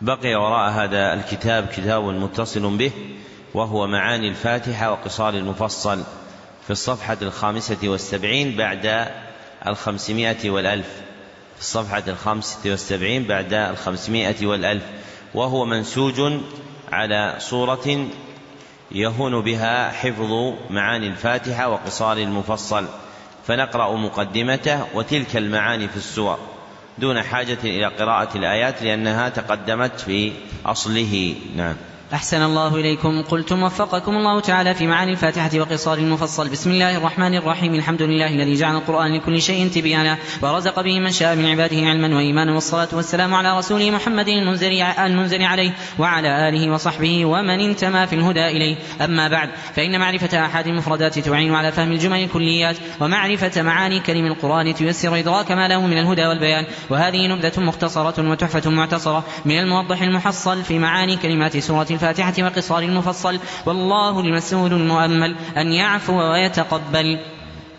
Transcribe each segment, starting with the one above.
بقي وراء هذا الكتاب كتاب متصل به وهو معاني الفاتحة وقصار المفصل في الصفحة الخامسة والسبعين بعد الخمسمائة والألف. في الصفحة الخامسة والسبعين بعد الخمسمائة والألف. وهو منسوج على صورة يهون بها حفظ معاني الفاتحة وقصار المفصل. فنقرأ مقدمته وتلك المعاني في السور. دون حاجة إلى قراءة الآيات لأنها تقدمت في أصله. نعم. أحسن الله إليكم. قلتم وفقكم الله تعالى في معاني الفاتحة وقصار المفصل. بسم الله الرحمن الرحيم. الحمد لله الذي جعل القرآن لكل شيء تبيانا ورزق به من شاء من عباده علما وإيمانا والصلاة والسلام على رسوله محمد المنزل, المنزل عليه وعلى آله وصحبه ومن انتمى في الهدى إليه. أما بعد فإن معرفة أحد المفردات تعين على فهم الجمل الكليات ومعرفة معاني كلم القرآن تيسر إدراك ما له من الهدى والبيان. وهذه نبذة مختصرة وتحفة معتصرة من الموضح المحصل في معاني كلمات سورة الفاتحة وقصار المفصل. والله المسؤول المؤمل أن يعفو ويتقبل.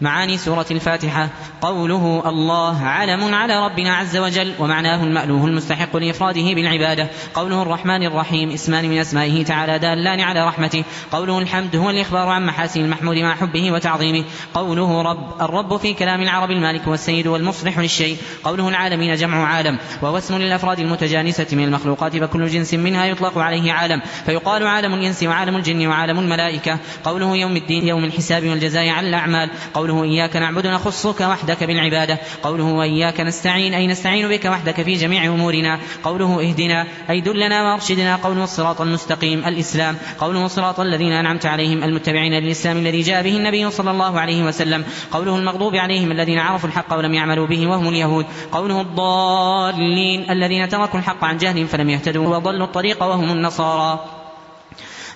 معاني سورة الفاتحة. قوله الله علم على ربنا عز وجل ومعناه المألوه المستحق لإفراده بالعبادة. قوله الرحمن الرحيم اسمان من أسمائه تعالى دالان على رحمته. قوله الحمد هو الإخبار عن محاسن المحمود مع حبه وتعظيمه. قوله رب الرب في كلام العرب المالك والسيد والمصلح للشيء. قوله العالمين جمع عالم وهو اسم للأفراد المتجانسة من المخلوقات فكل جنس منها يطلق عليه عالم. فيقال عالم الإنس وعالم الجن وعالم الملائكة. قوله يوم الدين يوم الحساب والجزاء على الأعمال. قوله إياك نعبد نخصك وحدك بالعبادة. قوله وإياك نستعين أي نستعين بك وحدك في جميع أمورنا. قوله اهدنا أي دلنا وأرشدنا. قوله الصراط المستقيم الإسلام. قوله صراط الذين أنعمت عليهم المتبعين للإسلام الذي جاء به النبي صلى الله عليه وسلم. قوله المغضوب عليهم الذين عرفوا الحق ولم يعملوا به وهم اليهود. قوله الضالين الذين تركوا الحق عن جهل فلم يهتدوا. وضلوا الطريق وهم النصارى.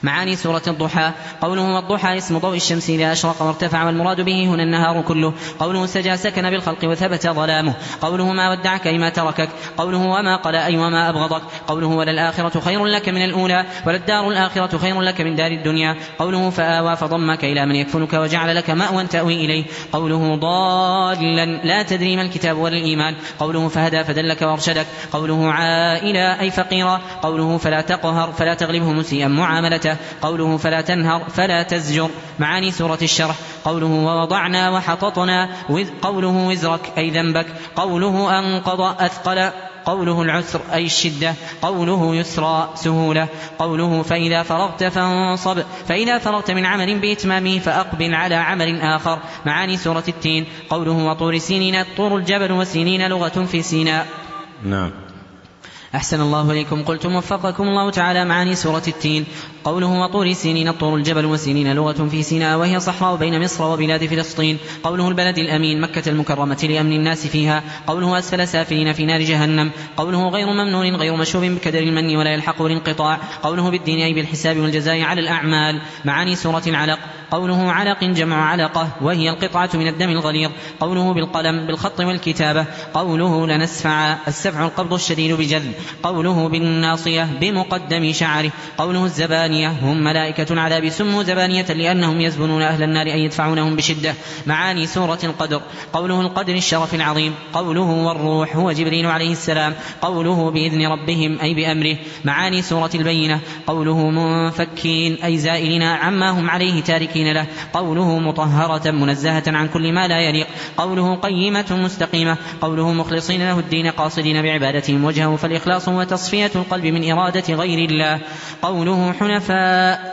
معاني سورة الضحى. قوله والضحى اسم ضوء الشمس إذا أشرق وارتفع والمراد به هنا النهار كله. قوله سجى سكن بالخلق وثبت ظلامه. قوله ما ودعك أي ما تركك. قوله وما قال أي وما أبغضك. قوله وللآخرة خير لك من الأولى وللدار الآخرة خير لك من دار الدنيا. قوله فآوى فضمك إلى من يكفلك وجعل لك مأوى تأوي إليه. قوله ضالا لا تدري ما الكتاب ولا الإيمان. قوله فهدى فدلك وأرشدك. قوله عائلا أي فقيرا. قوله فلا تقهر فلا تغلبه مسيئا معاملته قوله فلا تنهر فلا تزجر معاني سورة الشرح. قوله ووضعنا وحططنا قوله وزرك أي ذنبك. قوله أنقض أثقل قوله العسر أي الشدة. قوله يسرى سهولة. قوله فإذا فرغت فانصب. فإذا فرغت من عمل بإتمامه فأقبل على عمل آخر. معاني سورة التين. قوله وطور سينين طور الجبل وسينين لغة في سيناء. نعم. أحسن الله إليكم. قلتم وفقكم الله تعالى معاني سورة التين. قوله وطور سينين الطور الجبل وسينين لغة في سيناء وهي صحراء بين مصر وبلاد فلسطين. قوله البلد الأمين مكة المكرمة لأمن الناس فيها. قوله أسفل سافلين في نار جهنم. قوله غير ممنون غير مشوب بكدر المن ولا يلحقه الانقطاع قوله بالدين أي بالحساب والجزاء على الأعمال. معاني سورة العلق. قوله علق جمع علقة وهي القطعة من الدم الغليظ. قوله بالقلم بالخط والكتابة. قوله لنسفع السفع القبض الشديد بجذب. قوله بالناصية بمقدم شعره. قوله الزبانية هم ملائكة العذاب سموا زبانية لأنهم يزبنون أهل النار أي يدفعونهم بشدة. معاني سورة القدر. قوله القدر الشرف العظيم. قوله والروح هو جبريل عليه السلام. قوله بإذن ربهم أي بأمره. معاني سورة البينة. قوله منفكين أي زائلين عما هم عليه تاركين له. قوله مطهرة منزهة عن كل ما لا يليق. قوله قيمة مستقيمة. قوله مخلصين له الدين قاصدين بعبادتهم وجهه فالإخلاص وتصفية القلب من إرادة غير الله. قوله حنفاء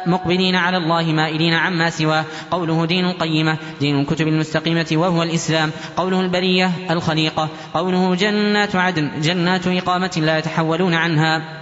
مقبلين على الله مائلين عما سواه. قوله دين قيمة دين الكتب المستقيمة وهو الإسلام. قوله البرية الخليقة. قوله جنات عدن جنات إقامة لا يتحولون عنها.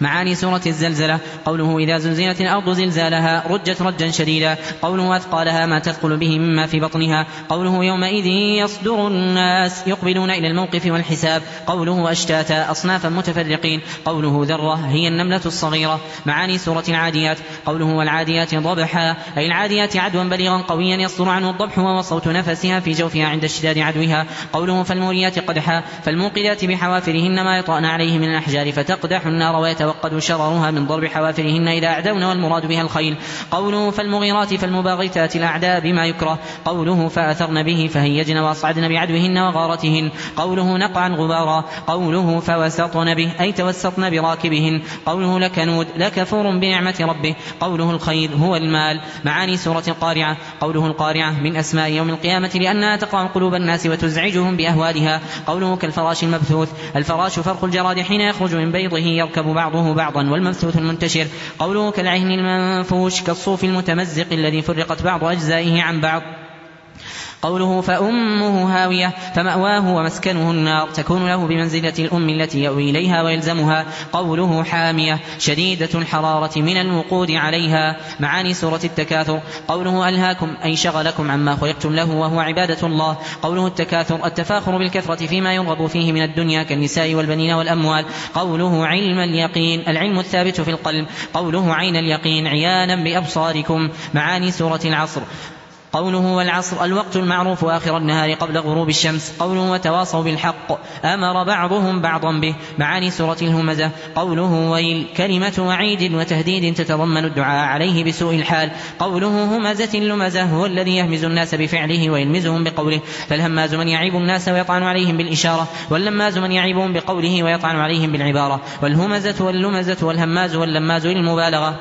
معاني سورة الزلزلة. قوله إذا زلزلت الأرض زلزالها رجت رجا شديدا. قوله أثقالها ما تثقل به مما في بطنها. قوله يومئذ يصدر الناس يقبلون إلى الموقف والحساب. قوله أشتاتا أصنافا متفرقين. قوله ذرة هي النملة الصغيرة. معاني سورة العاديات. قوله والعاديات ضبحا. أي العاديات عدوا بليغا قويا يصدر عنه الضبح وهو صوت نفسها في جوفها عند اشتداد عدوها. قوله فالموريات قدحا. فالموقدات بحوافرهن ما يطأن عليه من الأحجار فتقدح النار ويتوقع يتوقد شررها من ضرب حوافرهن إذا أعدون والمراد بها الخيل. قوله فالمغيرات فالمباغتات الأعداء بما يكره. قوله فأثرن به فهيجن وأصعدن بعدوهن وغارتهن. قوله نقعا غبارا. قوله فوسطن به أي توسطن براكبهن. قوله لكنود لكفور بنعمة ربه. قوله الخير هو المال. معاني سورة القارعة. قوله القارعة من أسماء يوم القيامة لأنها تقع قلوب الناس وتزعجهم بأهوالها. قوله كالفراش المبثوث. الفراش فرق الجراد حين يخرج من بيضه يركب بعضه بعضا والمبثوث المنتشر. قوله كالعهن المنفوش كالصوف المتمزق الذي فرقت بعض أجزائه عن بعض. قوله فأمه هاوية فمأواه ومسكنه النار تكون له بمنزلة الأم التي يأوي إليها ويلزمها. قوله حامية شديدة الحرارة من الوقود عليها. معاني سورة التكاثر. قوله ألهاكم أي شغلكم عما خلقتم له وهو عبادة الله. قوله التكاثر التفاخر بالكثرة فيما يرغب فيه من الدنيا كالنساء والبنين والأموال. قوله علم اليقين العلم الثابت في القلب. قوله عين اليقين عيانا بأبصاركم. معاني سورة العصر. قوله والعصر الوقت المعروف آخر النهار قبل غروب الشمس. قوله وتواصوا بالحق. أمر بعضهم بعضا به. معاني سورة الهمزة. قوله ويل. كلمة وعيد وتهديد تتضمن الدعاء عليه بسوء الحال. قوله همزة لمزة. هو الذي يهمز الناس بفعله ويلمزهم بقوله. فالهماز من يعيب الناس ويطعن عليهم بالإشارة. واللماز من يعيبهم بقوله ويطعن عليهم بالعبارة. والهمزة واللمزة والهماز واللماز للمبالغة.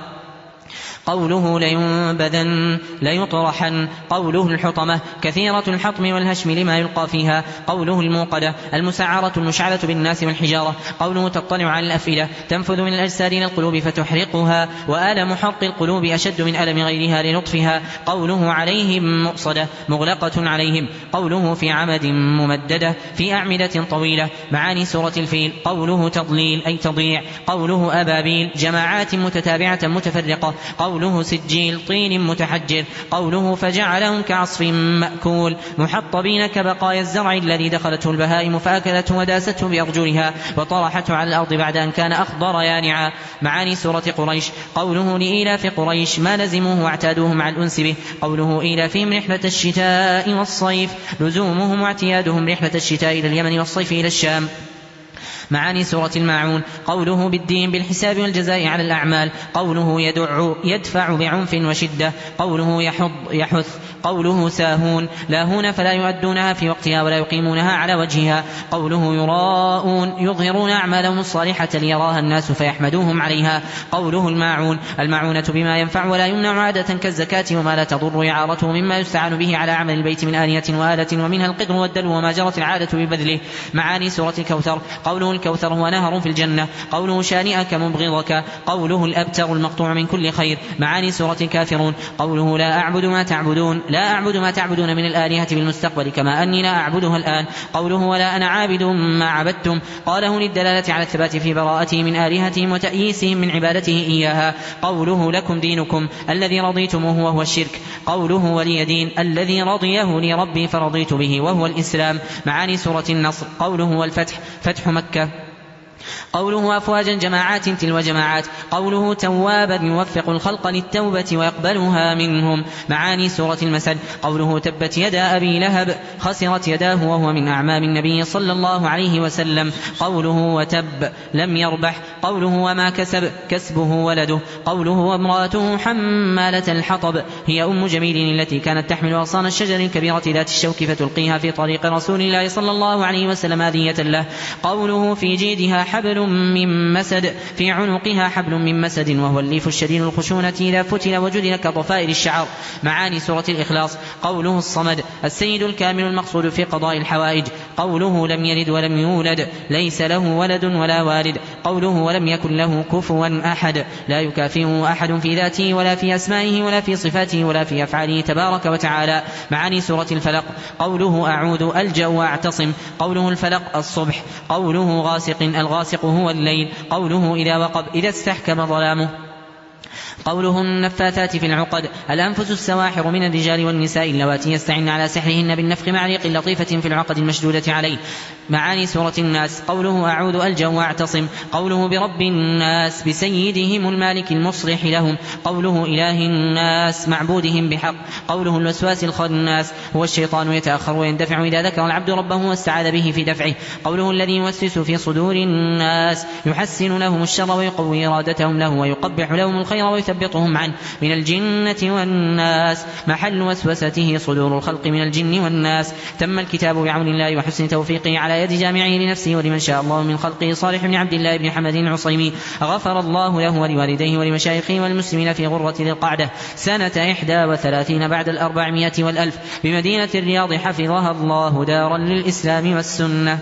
قوله لينبذن ليطرحن. قوله الحطمة كثيرة الحطم والهشم لما يلقى فيها. قوله الموقدة المسعرة المشعلة بالناس والحجارة. قوله تطلع على الأفئدة تنفذ من الأجساد إلى القلوب فتحرقها. وآلم حرق القلوب أشد من ألم غيرها لنطفها قوله عليهم مؤصدة مغلقة عليهم. قوله في عمد ممددة في أعمدة طويلة. معاني سورة الفيل قوله تضليل أي تضيع. قوله أبابيل جماعات متتابعة متفرقة. قوله قوله سجيل طين متحجر قوله فجعلهم كعصف مأكول محطبين كبقايا الزرع الذي دخلته البهائم فأكلته وداسته بأرجلها وطرحته على الأرض بعد أن كان أخضر يانعا. معاني سورة قريش قوله لإيلاف قريش ما لزموه واعتادوه مع الأنس به قوله إيلافهم رحلة الشتاء والصيف لزومهم واعتيادهم رحلة الشتاء إلى اليمن والصيف إلى الشام. معاني سورة الماعون. قوله بالدين بالحساب والجزاء على الأعمال. قوله يدع يدفع بعنف وشدة. قوله يحض يحث. قوله ساهون. لاهون فلا يؤدونها في وقتها ولا يقيمونها على وجهها. قوله يراءون يظهرون أعمالهم الصالحة ليراها الناس فيحمدوهم عليها. قوله الماعون. الماعونة بما ينفع ولا يمنع عادة كالزكاة وما لا تضر إعارته مما يستعان به على عمل البيت من آنية وآلة ومنها القدر والدلو وما جرت العادة ببذله. معاني سورة الكوثر. قوله الكوثر هو نهر في الجنة. قوله شانئك مبغضك. قوله الأبتر المقطوع من كل خير. معاني سورة الكافرون قوله لا أعبد ما تعبدون. لا أعبد ما تعبدون من الآلهة بالمستقبل كما أني لا أعبدها الآن. قوله ولا أنا عابد ما عبدتم. قاله للدلالة على الثبات في براءته من آلهتهم وتأييسهم من عبادته إياها. قوله لكم دينكم. الذي رضيتموه وهو الشرك. قوله ولي دين. الذي رضيه لي ربي فرضيت به وهو الإسلام. معاني سورة النصر. قوله والفتح فتح مكة. قوله أفواجا جماعات تلو جماعات قوله توابا يوفق الخلق للتوبة ويقبلها منهم. معاني سورة المسد قوله تبت يدا أبي لهب خسرت يداه وهو من أعمام النبي صلى الله عليه وسلم. قوله وتب لم يربح قوله وما كسب كسبه ولده. قوله وامرأته حمالة الحطب هي أم جميل التي كانت تحمل أغصان الشجر الكبيرة ذات الشوك فتلقيها في طريق رسول الله صلى الله عليه وسلم أذية له. قوله في جيدها حبل من مسد في عنقها حبل من مسد وهو الليف الشديد الخشونة إذا فتل وجدل كضفائر الشعر. معاني سورة الإخلاص. قوله الصمد السيد الكامل المقصود في قضاء الحوائج. قوله لم يلد ولم يولد ليس له ولد ولا والد. قوله ولم يكن له كفوا أحد. لا يكافئه أحد في ذاته ولا في أسمائه ولا في صفاته ولا في أفعاله تبارك وتعالى. معاني سورة الفلق. قوله أعوذ ألجأ وأعتصم. قوله الفلق الصبح. قوله غاسق الغاسق هو الليل. قوله إذا وقب إذا استحكم ظلامه. قوله النفاثات في العقد. الأنفس السواحر من الرجال والنساء اللواتي يستعن على سحرهن بالنفخ مع ريق لطيفة في العقد المشدودة عليه. معاني سورة الناس. قوله أعوذ ألجأ وأعتصم. قوله برب الناس بسيدهم المالك المصلح لهم. قوله إله الناس معبودهم بحق. قوله الوسواس الخناس. هو الشيطان يتأخر ويندفع إذا ذكر العبد ربه واستعاذ به في دفعه. قوله الذي يوسوس في صدور الناس. يحسن لهم الشر ويقوي إرادتهم له ويقبح لهم الخير ويثبطهم عنه. من الجنة والناس. محل وسوسته صدور الخلق من الجن والناس. تم الكتاب بعون الله وحسن توفيقه على يد جامعه لنفسه ولمن شاء الله من خلقه. صالح بن عبد الله بن حمد العصيمي. غفر الله له ولوالديه ولمشايخه والمسلمين في غرة القعدة. سنة إحدى وثلاثين بعد الأربعمائة والألف. بمدينة الرياض حفظها الله دارا للإسلام والسنة.